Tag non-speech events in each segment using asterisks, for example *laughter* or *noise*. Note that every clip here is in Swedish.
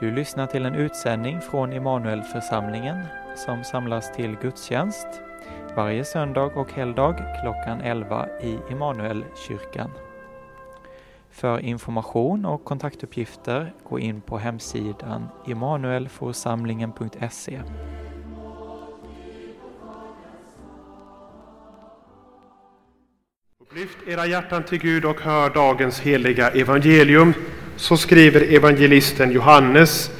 Du lyssnar till en utsändning från Immanuelförsamlingen som samlas till gudstjänst varje söndag och helgdag klockan 11 i Immanuelkyrkan. För information och kontaktuppgifter gå in på hemsidan immanuelforsamlingen.se. Lyft era hjärtan till Gud och hör dagens heliga evangelium. Så skriver evangelisten Johannes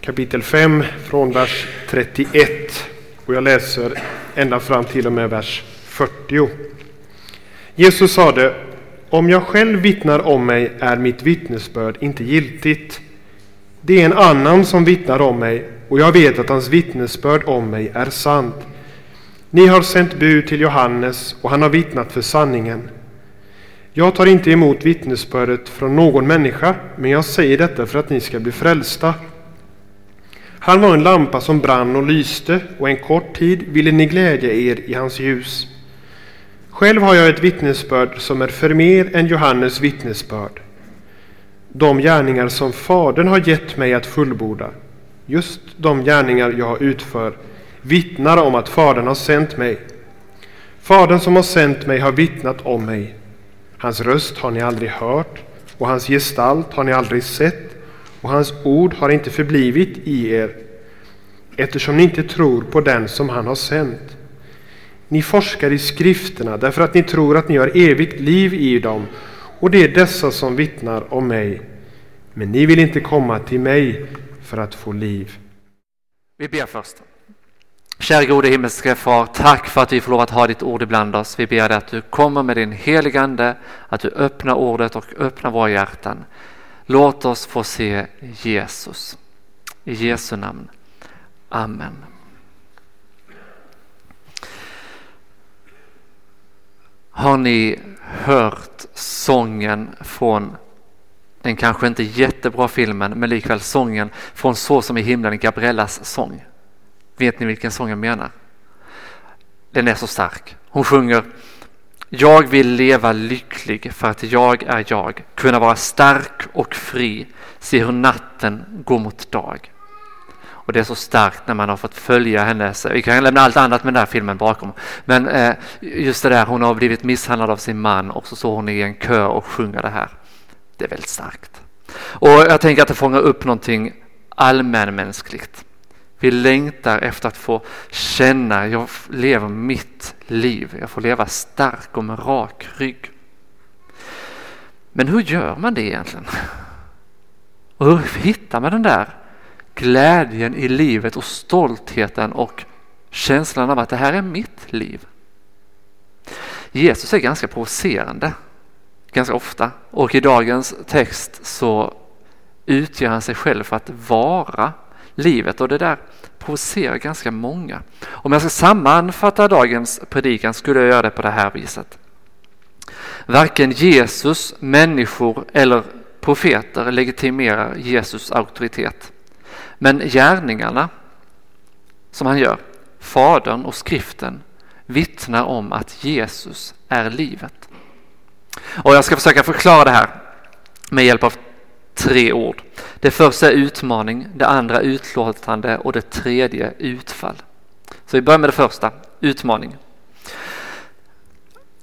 kapitel 5 från vers 31. Och jag läser ända fram till och med vers 40. Jesus sade, om jag själv vittnar om mig är mitt vittnesbörd inte giltigt. Det är en annan som vittnar om mig och jag vet att hans vittnesbörd om mig är sant. Ni har sänt bud till Johannes och han har vittnat för sanningen. Jag tar inte emot vittnesbördet från någon människa, men jag säger detta för att ni ska bli frälsta. Han var en lampa som brann och lyste, och en kort tid ville ni glädja er i hans ljus. Själv har jag ett vittnesbörd som är för mer än Johannes vittnesbörd. De gärningar som Fadern har gett mig att fullborda, just de gärningar jag utför, vittnar om att Fadern har sänt mig. Fadern som har sänt mig har vittnat om mig. Hans röst har ni aldrig hört och hans gestalt har ni aldrig sett och hans ord har inte förblivit i er eftersom ni inte tror på den som han har sänt. Ni forskar i skrifterna därför att ni tror att ni har evigt liv i dem och det är dessa som vittnar om mig. Men ni vill inte komma till mig för att få liv. Vi ber först. Kära gode himmelske far, tack för att vi får lov att ha ditt ord ibland oss. Vi ber dig att du kommer med din heligande, att du öppnar ordet och öppnar våra hjärtan. Låt oss få se Jesus. I Jesu namn. Amen. Har ni hört sången från den kanske inte jättebra filmen men likväl sången från Så som i himlen, Gabriellas sång? Vet ni vilken sång jag menar? Den är så stark. Hon sjunger Jag vill leva lycklig för att jag är jag, kunna vara stark och fri, se hur natten går mot dag. Och det är så starkt när man har fått följa hennes, vi kan lämna allt annat med den här filmen bakom, men eh, just det där hon har blivit misshandlad av sin man och så står hon i en kör och sjunger det här. Det är väldigt starkt. Och jag tänker att det fångar upp någonting allmänmänskligt. Vi längtar efter att få känna, jag lever mitt liv, jag får leva stark och med rak rygg. Men hur gör man det egentligen? Och hur hittar man den där glädjen i livet och stoltheten och känslan av att det här är mitt liv? Jesus är ganska provocerande, ganska ofta. Och i dagens text så utger han sig själv för att vara livet och det där provocerar ganska många. Om jag ska sammanfatta dagens predikan skulle jag göra det på det här viset. Varken Jesus, människor eller profeter legitimerar Jesus auktoritet. Men gärningarna som han gör, Fadern och skriften vittnar om att Jesus är livet. Och jag ska försöka förklara det här med hjälp av tre ord. Det första är utmaning, det andra utlåtande och det tredje utfall. Så vi börjar med det första, utmaning.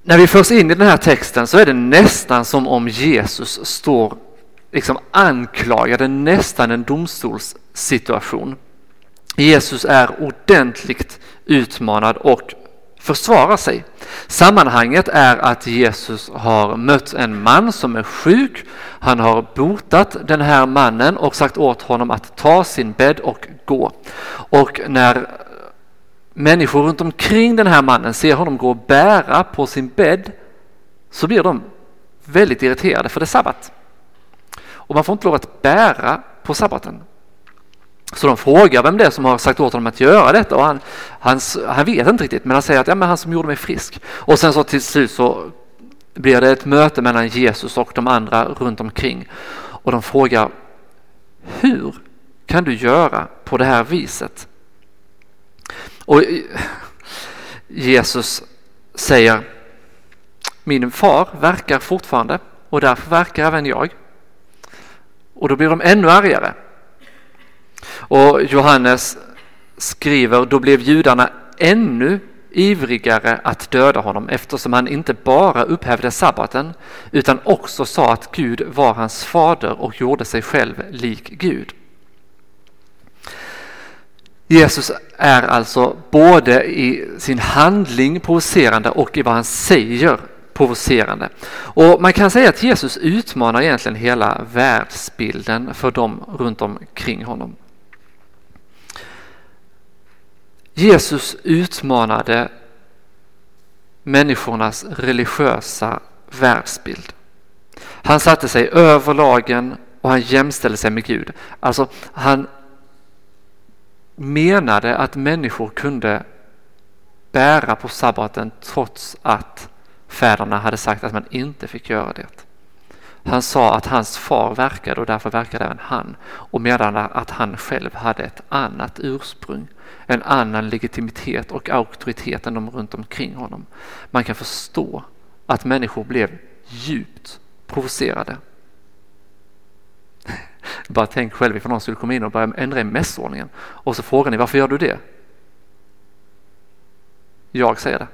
När vi förs in i den här texten så är det nästan som om Jesus står liksom anklagad, det är nästan en domstolssituation. Jesus är ordentligt utmanad och försvara sig. Sammanhanget är att Jesus har mött en man som är sjuk. Han har botat den här mannen och sagt åt honom att ta sin bädd och gå. Och när människor runt omkring den här mannen ser honom gå och bära på sin bädd så blir de väldigt irriterade för det är sabbat. Och man får inte lov att bära på sabbaten. Så de frågar vem det är som har sagt åt honom att göra detta och han, han, han vet inte riktigt men han säger att ja, men han som gjorde mig frisk. Och sen så till slut så blir det ett möte mellan Jesus och de andra runt omkring och de frågar hur kan du göra på det här viset? Och Jesus säger min far verkar fortfarande och därför verkar även jag. Och då blir de ännu argare och Johannes skriver, då blev judarna ännu ivrigare att döda honom eftersom han inte bara upphävde sabbaten utan också sa att Gud var hans fader och gjorde sig själv lik Gud. Jesus är alltså både i sin handling provocerande och i vad han säger provocerande. Och man kan säga att Jesus utmanar egentligen hela världsbilden för dem runt omkring honom. Jesus utmanade människornas religiösa världsbild. Han satte sig över lagen och han jämställde sig med Gud. Alltså han menade att människor kunde bära på sabbaten trots att fäderna hade sagt att man inte fick göra det. Han sa att hans far verkade och därför verkade även han och menade att han själv hade ett annat ursprung, en annan legitimitet och auktoritet än de runt omkring honom. Man kan förstå att människor blev djupt provocerade. *laughs* Bara tänk själv ifall någon skulle komma in och börja ändra i mässordningen och så frågar ni varför gör du det? Jag säger det.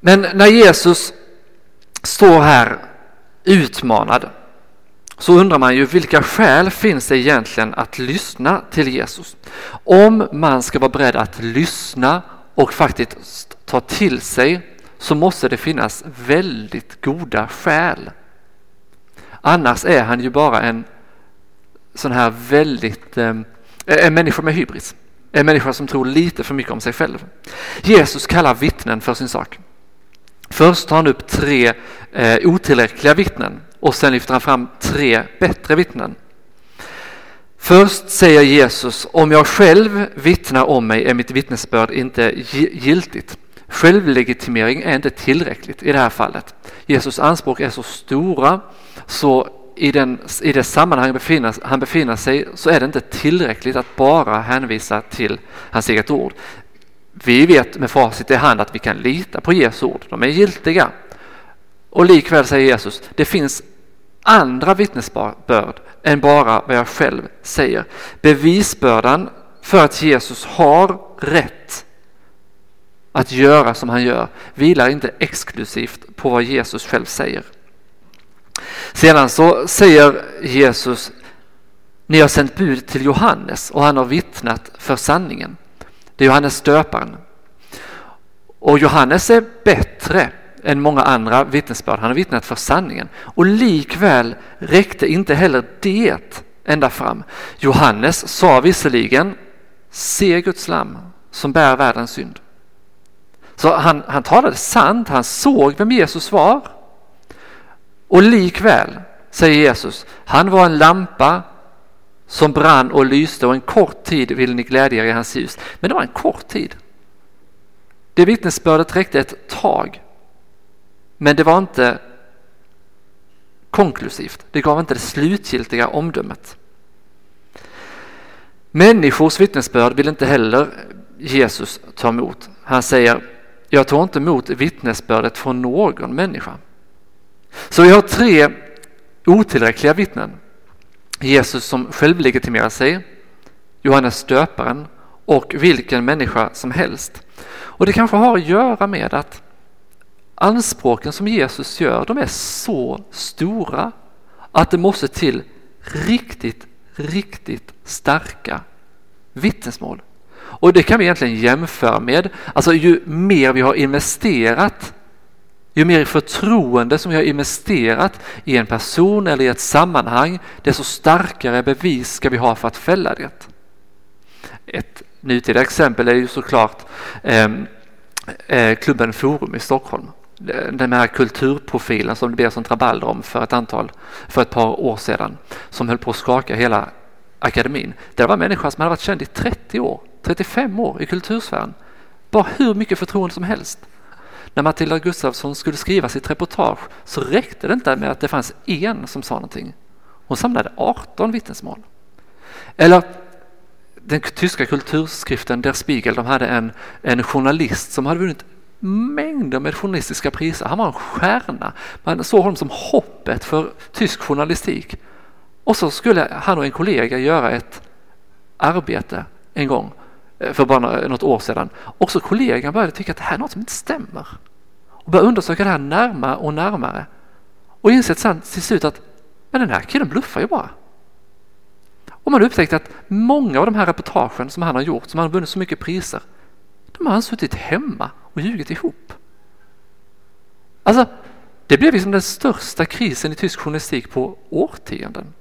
Men när Jesus står här utmanad så undrar man ju vilka skäl finns det egentligen att lyssna till Jesus? Om man ska vara beredd att lyssna och faktiskt ta till sig så måste det finnas väldigt goda skäl. Annars är han ju bara en sån här väldigt, eh, en människa med hybris. En människa som tror lite för mycket om sig själv. Jesus kallar vittnen för sin sak. Först tar han upp tre eh, otillräckliga vittnen och sen lyfter han fram tre bättre vittnen. Först säger Jesus, om jag själv vittnar om mig är mitt vittnesbörd inte giltigt. Självlegitimering är inte tillräckligt i det här fallet. Jesus anspråk är så stora så i, den, i det sammanhang befinner, han befinner sig så är det inte tillräckligt att bara hänvisa till hans eget ord. Vi vet med facit i hand att vi kan lita på Jesu ord, de är giltiga. Och likväl säger Jesus, det finns andra vittnesbörd än bara vad jag själv säger. Bevisbördan för att Jesus har rätt att göra som han gör vilar inte exklusivt på vad Jesus själv säger. Sedan så säger Jesus, ni har sänt bud till Johannes och han har vittnat för sanningen. Det är Johannes döparen. Och Johannes är bättre än många andra vittnesbörd. Han har vittnat för sanningen. Och likväl räckte inte heller det ända fram. Johannes sa visserligen se Guds lam som bär världens synd. Så han, han talade sant, han såg vem Jesus var. Och likväl, säger Jesus, han var en lampa som brann och lyste och en kort tid ville ni glädja er i hans ljus. Men det var en kort tid. Det vittnesbördet räckte ett tag. Men det var inte konklusivt. Det gav inte det slutgiltiga omdömet. Människors vittnesbörd vill inte heller Jesus ta emot. Han säger, jag tar inte emot vittnesbördet från någon människa. Så vi har tre otillräckliga vittnen. Jesus som självlegitimerar sig, Johannes döparen och vilken människa som helst. Och det kanske har att göra med att anspråken som Jesus gör, de är så stora att det måste till riktigt, riktigt starka vittnesmål. Och det kan vi egentligen jämföra med, alltså ju mer vi har investerat ju mer förtroende som vi har investerat i en person eller i ett sammanhang, desto starkare bevis ska vi ha för att fälla det. Ett nutida exempel är ju såklart eh, eh, klubben Forum i Stockholm. Den här kulturprofilen som det blev sånt rabalder om för ett, antal, för ett par år sedan som höll på att skaka hela akademin. Det var människor som hade varit känd i 30 år, 35 år i kultursfären. Bara hur mycket förtroende som helst. När Matilda Gustafsson skulle skriva sitt reportage så räckte det inte med att det fanns en som sa någonting. Hon samlade 18 vittnesmål. Eller den tyska kulturskriften Der Spiegel, de hade en, en journalist som hade vunnit mängder med journalistiska priser. Han var en stjärna. Man såg honom som hoppet för tysk journalistik. Och så skulle han och en kollega göra ett arbete en gång eh, för bara något år sedan. Och så kollegan började tycka att det här är något som inte stämmer. Och började undersöka det här närmare och närmare. Och insett sen till slut att men den här killen bluffar ju bara. Och man upptäckte att många av de här reportagen som han har gjort, som han har vunnit så mycket priser, de har han suttit hemma och ljugit ihop. Alltså, det blev liksom den största krisen i tysk journalistik på årtionden.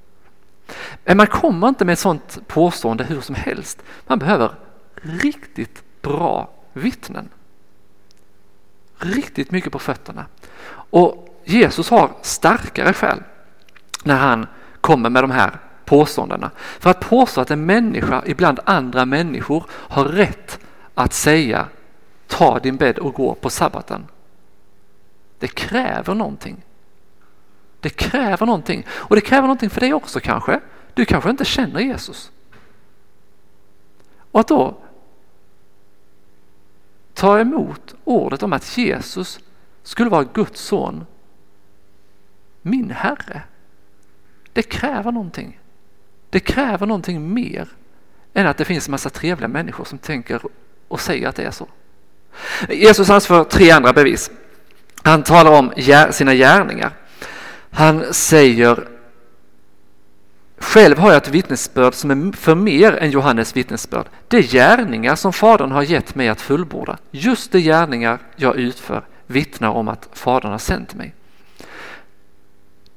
Men man kommer inte med ett sådant påstående hur som helst. Man behöver riktigt bra vittnen. Riktigt mycket på fötterna. Och Jesus har starkare skäl när han kommer med de här påståendena. För att påstå att en människa ibland andra människor har rätt att säga ta din bädd och gå på sabbaten. Det kräver någonting. Det kräver någonting och det kräver någonting för dig också kanske. Du kanske inte känner Jesus. Och att då ta emot ordet om att Jesus skulle vara Guds son, min Herre. Det kräver någonting. Det kräver någonting mer än att det finns en massa trevliga människor som tänker och säger att det är så. Jesus anför tre andra bevis. Han talar om sina gärningar. Han säger själv har jag ett vittnesbörd som är för mer än Johannes vittnesbörd. Det är gärningar som Fadern har gett mig att fullborda. Just de gärningar jag utför vittnar om att Fadern har sänt mig.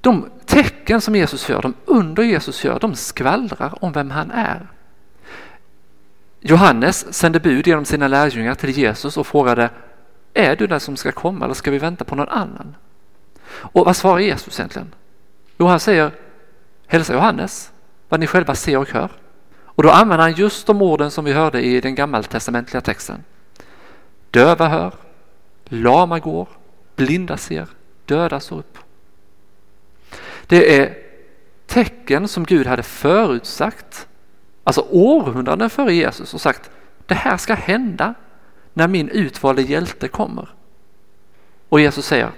De tecken som Jesus gör, de under Jesus gör, de skvallrar om vem han är. Johannes sände bud genom sina lärjungar till Jesus och frågade Är du den som ska komma eller ska vi vänta på någon annan? Och vad svarar Jesus egentligen? Jo, han säger Hälsa Johannes vad ni själva ser och hör. Och då använder han just de orden som vi hörde i den gammaltestamentliga texten. Döva hör, lama går, blinda ser, döda står upp. Det är tecken som Gud hade förutsagt, alltså århundraden före Jesus och sagt det här ska hända när min utvalde hjälte kommer. Och Jesus säger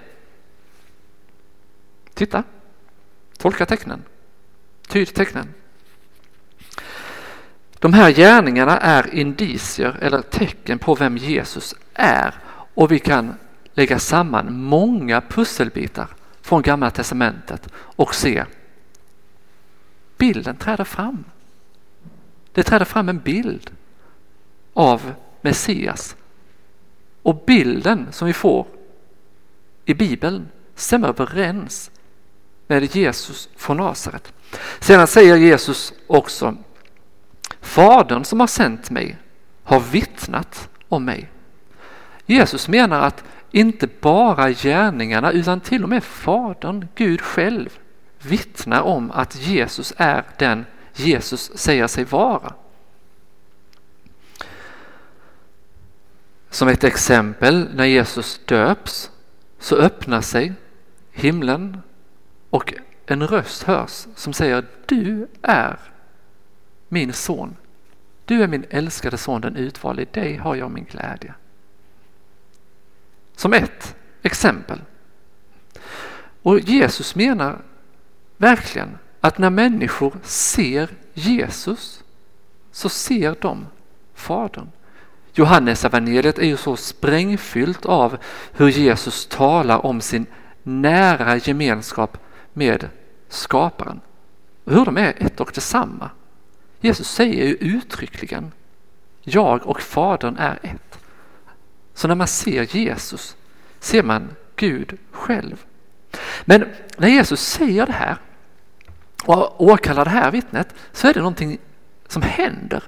Titta, tolka tecknen, tyd tecknen. De här gärningarna är indicier eller tecken på vem Jesus är och vi kan lägga samman många pusselbitar från Gamla Testamentet och se bilden träda fram. Det träder fram en bild av Messias och bilden som vi får i Bibeln stämmer överens med Jesus från Nasaret. Sedan säger Jesus också Fadern som har sänt mig har vittnat om mig. Jesus menar att inte bara gärningarna utan till och med Fadern, Gud själv, vittnar om att Jesus är den Jesus säger sig vara. Som ett exempel, när Jesus döps så öppnar sig himlen och en röst hörs som säger Du är min son. Du är min älskade son, den utvalde. I dig har jag min glädje. Som ett exempel. Och Jesus menar verkligen att när människor ser Jesus så ser de Fadern. Johannes evangeliet är ju så sprängfyllt av hur Jesus talar om sin nära gemenskap med skaparen. Och hur de är ett och detsamma. Jesus säger ju uttryckligen jag och Fadern är ett. Så när man ser Jesus ser man Gud själv. Men när Jesus säger det här och åkallar det här vittnet så är det någonting som händer.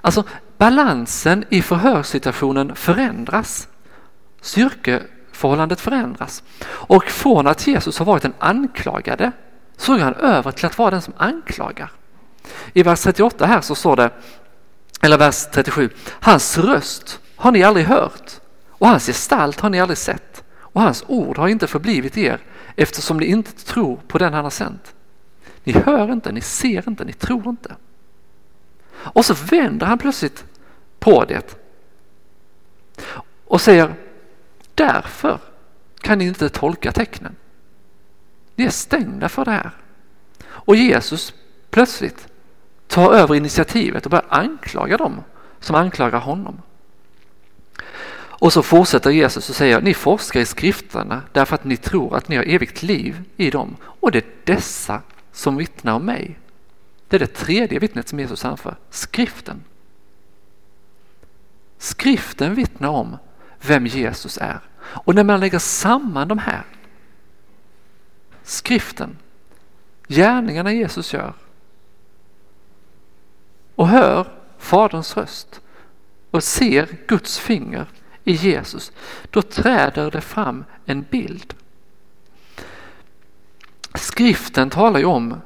Alltså balansen i förhörssituationen förändras. Styrkeförhållandet förändras. Och från att Jesus har varit den anklagade så går han över till att vara den som anklagar. I vers 38 här så står det, eller vers 37, hans röst har ni aldrig hört och hans gestalt har ni aldrig sett och hans ord har inte förblivit er eftersom ni inte tror på den han har sänt. Ni hör inte, ni ser inte, ni tror inte. Och så vänder han plötsligt på det och säger därför kan ni inte tolka tecknen. Ni är stängda för det här. Och Jesus plötsligt tar över initiativet och börjar anklaga dem som anklagar honom. Och så fortsätter Jesus och säger, ni forskar i skrifterna därför att ni tror att ni har evigt liv i dem och det är dessa som vittnar om mig. Det är det tredje vittnet som Jesus anför, skriften. Skriften vittnar om vem Jesus är. Och när man lägger samman de här, skriften, gärningarna Jesus gör och hör Faderns röst och ser Guds finger i Jesus, då träder det fram en bild. Skriften talar ju om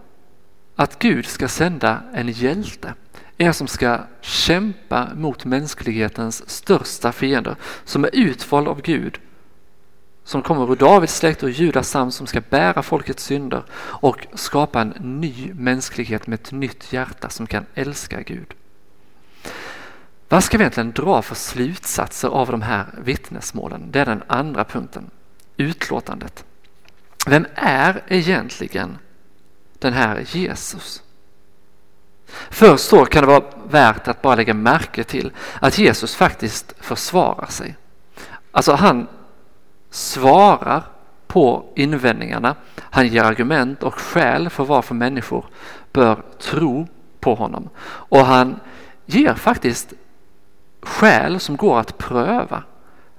att Gud ska sända en hjälte, en som ska kämpa mot mänsklighetens största fiender, som är utvald av Gud, som kommer ur Davids släkt och Judas sam som ska bära folkets synder och skapa en ny mänsklighet med ett nytt hjärta som kan älska Gud. Vad ska vi egentligen dra för slutsatser av de här vittnesmålen? Det är den andra punkten, utlåtandet. Vem är egentligen den här Jesus? Först då kan det vara värt att bara lägga märke till att Jesus faktiskt försvarar sig. Alltså han svarar på invändningarna. Han ger argument och skäl för varför människor bör tro på honom. Och han ger faktiskt skäl som går att pröva.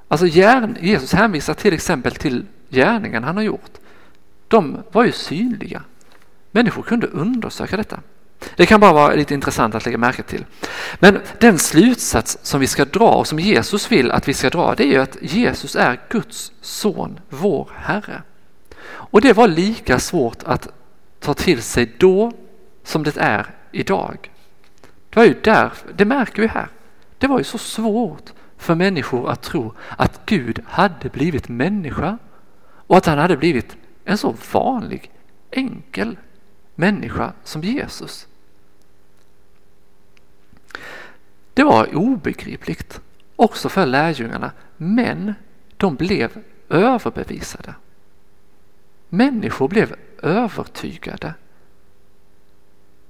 Alltså Jesus hänvisar till exempel till gärningen han har gjort. De var ju synliga. Människor kunde undersöka detta. Det kan bara vara lite intressant att lägga märke till. Men den slutsats som vi ska dra och som Jesus vill att vi ska dra det är ju att Jesus är Guds son, vår Herre. Och det var lika svårt att ta till sig då som det är idag. Det var ju där, det märker vi här. Det var ju så svårt för människor att tro att Gud hade blivit människa och att han hade blivit en så vanlig, enkel människa som Jesus. Det var obegripligt också för lärjungarna, men de blev överbevisade. Människor blev övertygade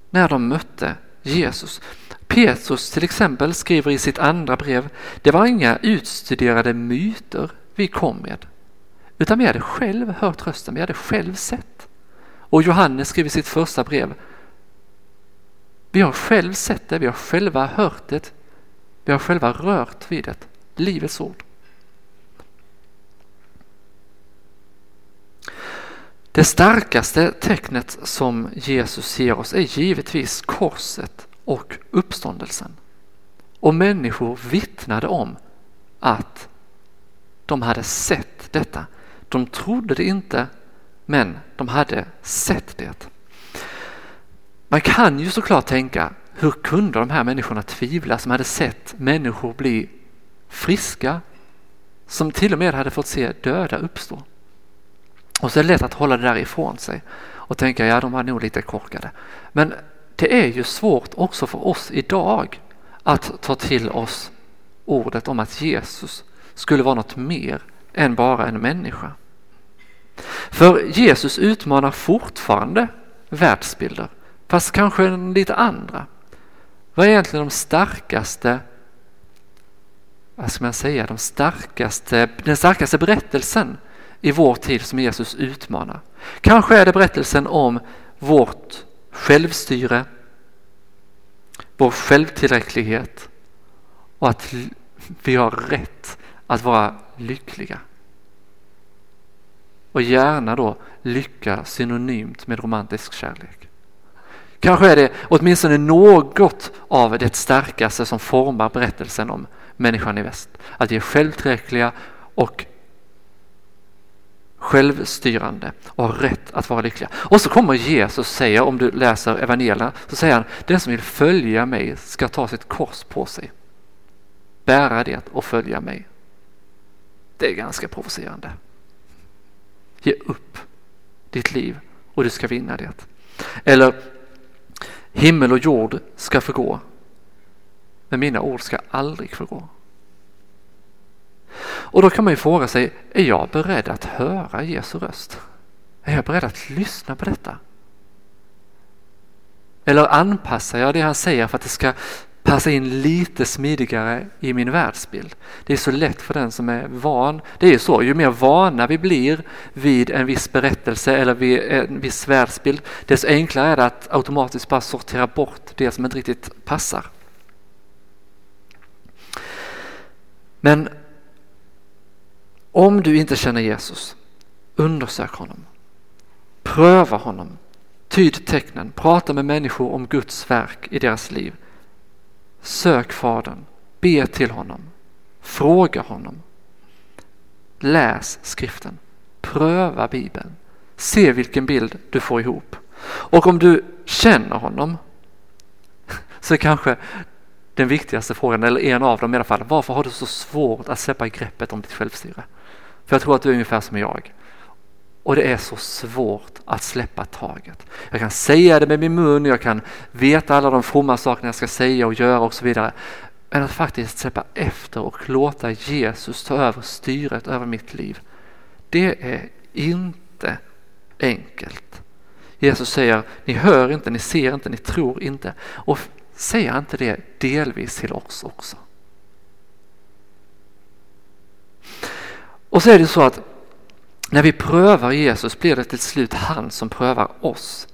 när de mötte Jesus. Petrus till exempel skriver i sitt andra brev, det var inga utstuderade myter vi kom med, utan vi hade själv hört rösten, vi hade själv sett. Och Johannes skriver i sitt första brev, vi har själv sett det, vi har själva hört det, vi har själva rört vid det, Livets ord. Det starkaste tecknet som Jesus ger oss är givetvis korset och uppståndelsen. Och människor vittnade om att de hade sett detta. De trodde det inte, men de hade sett det. Man kan ju såklart tänka, hur kunde de här människorna tvivla som hade sett människor bli friska, som till och med hade fått se döda uppstå? Och så är det lätt att hålla det där ifrån sig och tänka, ja de var nog lite korkade. Men det är ju svårt också för oss idag att ta till oss ordet om att Jesus skulle vara något mer än bara en människa. För Jesus utmanar fortfarande världsbilder, fast kanske lite andra. Vad är egentligen de starkaste, vad ska man säga, de starkaste, den starkaste berättelsen i vår tid som Jesus utmanar? Kanske är det berättelsen om vårt självstyre, vår självtillräcklighet och att vi har rätt att vara lyckliga. Och gärna då lycka synonymt med romantisk kärlek. Kanske är det åtminstone något av det starkaste som formar berättelsen om människan i väst. Att vi är självtillräckliga och självstyrande och har rätt att vara lyckliga. Och så kommer Jesus och säger, om du läser evangelierna, så säger han, den som vill följa mig ska ta sitt kors på sig, bära det och följa mig. Det är ganska provocerande. Ge upp ditt liv och du ska vinna det. Eller himmel och jord ska förgå, men mina ord ska aldrig förgå. Och då kan man ju fråga sig, är jag beredd att höra Jesu röst? Är jag beredd att lyssna på detta? Eller anpassar jag det han säger för att det ska passa in lite smidigare i min världsbild? Det är så lätt för den som är van. Det är ju så, ju mer vana vi blir vid en viss berättelse eller vid en viss världsbild, desto enklare är det att automatiskt bara sortera bort det som inte riktigt passar. Men om du inte känner Jesus, undersök honom. Pröva honom. Tyd tecknen. Prata med människor om Guds verk i deras liv. Sök Fadern. Be till honom. Fråga honom. Läs skriften. Pröva Bibeln. Se vilken bild du får ihop. Och om du känner honom *laughs* så är kanske den viktigaste frågan, eller en av dem i alla fall, varför har du så svårt att släppa greppet om ditt självstyre? För jag tror att du är ungefär som jag. Och det är så svårt att släppa taget. Jag kan säga det med min mun, jag kan veta alla de fromma sakerna jag ska säga och göra och så vidare. Men att faktiskt släppa efter och låta Jesus ta över styret över mitt liv. Det är inte enkelt. Jesus säger, ni hör inte, ni ser inte, ni tror inte. Och säger inte det delvis till oss också? Och så är det så att när vi prövar Jesus blir det till slut han som prövar oss.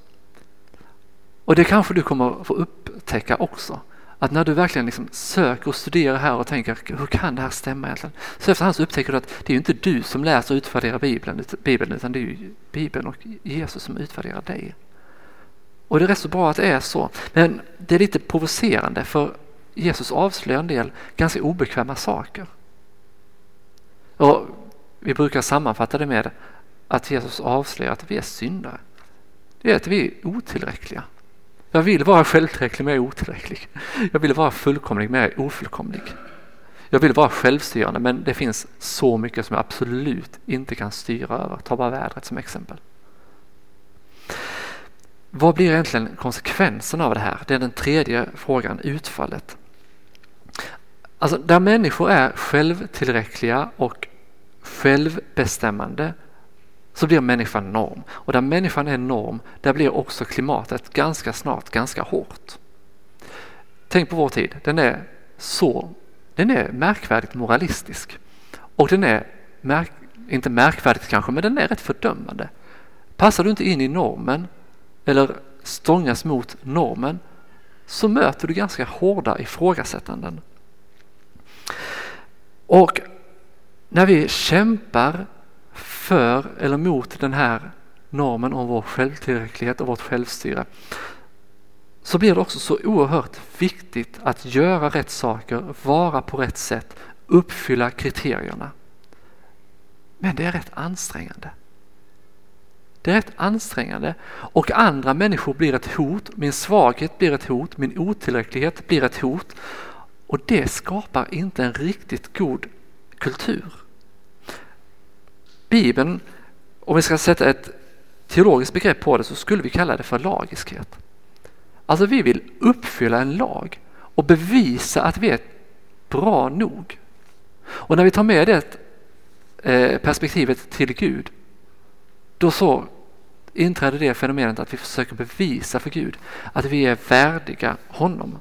Och det kanske du kommer få upptäcka också. Att när du verkligen liksom söker och studerar här och tänker hur kan det här stämma egentligen? Så efterhand så upptäcker du att det är inte du som läser och utvärderar Bibeln, Bibeln utan det är Bibeln och Jesus som utvärderar dig. Och det är rätt så bra att det är så. Men det är lite provocerande för Jesus avslöjar en del ganska obekväma saker. Och vi brukar sammanfatta det med att Jesus avslöjar att vi är syndare. Det är att vi är otillräckliga. Jag vill vara självtillräcklig men jag är otillräcklig. Jag vill vara fullkomlig men jag är ofullkomlig. Jag vill vara självstyrande men det finns så mycket som jag absolut inte kan styra över. Ta bara vädret som exempel. Vad blir egentligen konsekvensen av det här? Det är den tredje frågan, utfallet. Alltså där människor är självtillräckliga och självbestämmande så blir människan norm. Och där människan är norm, där blir också klimatet ganska snart ganska hårt. Tänk på vår tid, den är så, den är märkvärdigt moralistisk. Och den är, märk, inte märkvärdigt kanske, men den är rätt fördömande. Passar du inte in i normen eller stångas mot normen så möter du ganska hårda ifrågasättanden. Och när vi kämpar för eller mot den här normen om vår självtillräcklighet och vårt självstyre så blir det också så oerhört viktigt att göra rätt saker, vara på rätt sätt, uppfylla kriterierna. Men det är rätt ansträngande. Det är rätt ansträngande och andra människor blir ett hot, min svaghet blir ett hot, min otillräcklighet blir ett hot och det skapar inte en riktigt god kultur. Bibeln, om vi ska sätta ett teologiskt begrepp på det så skulle vi kalla det för lagiskhet. Alltså vi vill uppfylla en lag och bevisa att vi är bra nog. Och när vi tar med det eh, perspektivet till Gud då så inträder det fenomenet att vi försöker bevisa för Gud att vi är värdiga honom.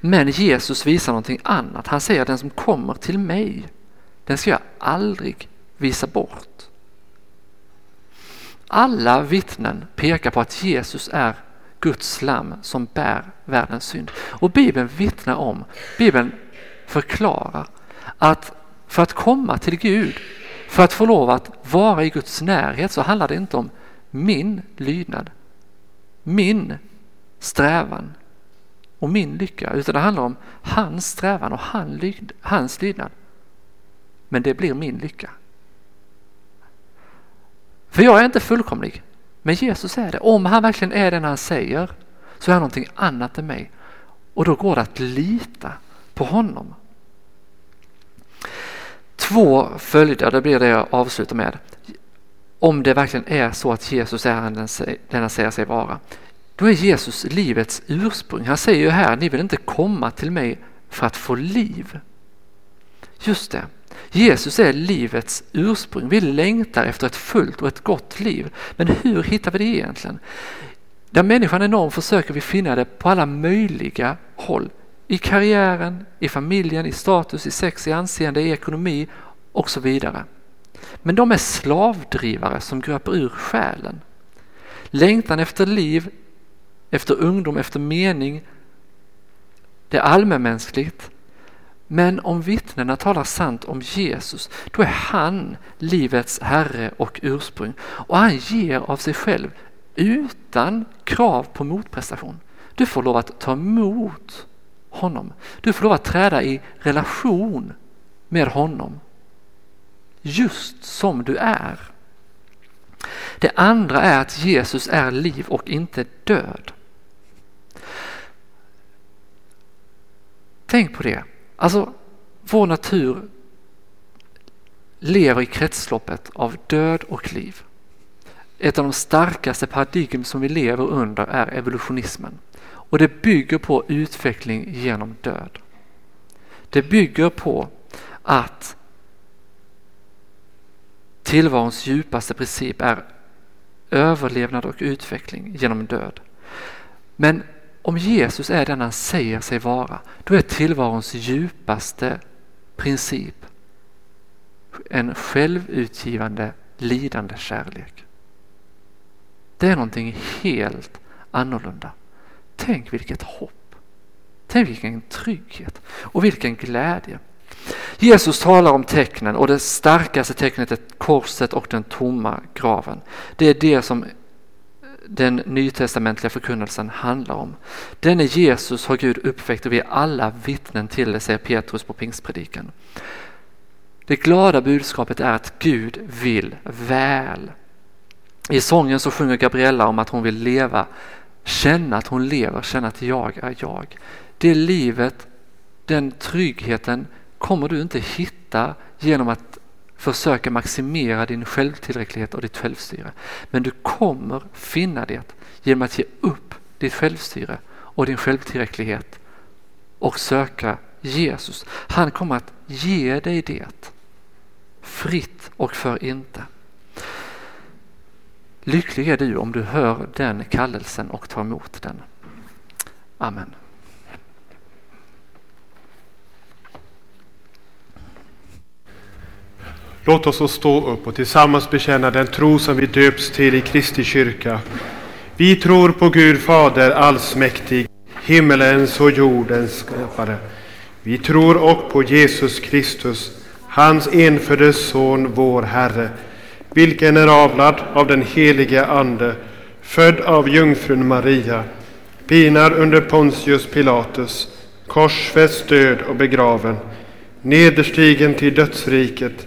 Men Jesus visar någonting annat. Han säger att den som kommer till mig, den ska jag aldrig visa bort. Alla vittnen pekar på att Jesus är Guds lam som bär världens synd. Och Bibeln vittnar om, Bibeln förklarar att för att komma till Gud, för att få lov att vara i Guds närhet så handlar det inte om min lydnad, min strävan och min lycka, utan det handlar om hans strävan och hans lydnad. Men det blir min lycka. För jag är inte fullkomlig, men Jesus är det. Om han verkligen är den han säger så är han någonting annat än mig. Och då går det att lita på honom. Två följder, det blir det jag avslutar med. Om det verkligen är så att Jesus är den han säger sig vara. Då är Jesus livets ursprung. Han säger ju här, ni vill inte komma till mig för att få liv. Just det, Jesus är livets ursprung. Vi längtar efter ett fullt och ett gott liv. Men hur hittar vi det egentligen? Där människan är norm försöker vi finna det på alla möjliga håll. I karriären, i familjen, i status, i sex, i anseende, i ekonomi och så vidare. Men de är slavdrivare som gröper ur själen. Längtan efter liv, efter ungdom, efter mening, det är allmänmänskligt. Men om vittnena talar sant om Jesus, då är han livets herre och ursprung. Och han ger av sig själv utan krav på motprestation. Du får lov att ta emot honom. Du får lov att träda i relation med honom. Just som du är. Det andra är att Jesus är liv och inte död. Tänk på det. Alltså, vår natur lever i kretsloppet av död och liv. Ett av de starkaste paradigm som vi lever under är evolutionismen. Och det bygger på utveckling genom död. Det bygger på att tillvarons djupaste princip är överlevnad och utveckling genom död. Men om Jesus är den han säger sig vara, då är tillvarons djupaste princip en självutgivande, lidande kärlek. Det är någonting helt annorlunda. Tänk vilket hopp. Tänk vilken trygghet och vilken glädje. Jesus talar om tecknen och det starkaste tecknet är korset och den tomma graven. Det är det som den nytestamentliga förkunnelsen handlar om. Denne Jesus har Gud uppväckt och vi är alla vittnen till det, säger Petrus på pingstpredikan. Det glada budskapet är att Gud vill väl. I sången så sjunger Gabriella om att hon vill leva, känna att hon lever, känna att jag är jag. Det livet, den tryggheten kommer du inte hitta genom att försöka maximera din självtillräcklighet och ditt självstyre. Men du kommer finna det genom att ge upp ditt självstyre och din självtillräcklighet och söka Jesus. Han kommer att ge dig det fritt och för inte. Lycklig är du om du hör den kallelsen och tar emot den. Amen. Låt oss stå upp och tillsammans bekänna den tro som vi döps till i Kristi kyrka. Vi tror på Gud Fader allsmäktig, himmelens och jordens skapare. Vi tror också på Jesus Kristus, hans enfödde Son, vår Herre, vilken är avlad av den helige Ande, född av jungfrun Maria, pinad under Pontius Pilatus, korsfäst, död och begraven, nederstigen till dödsriket,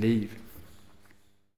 liv.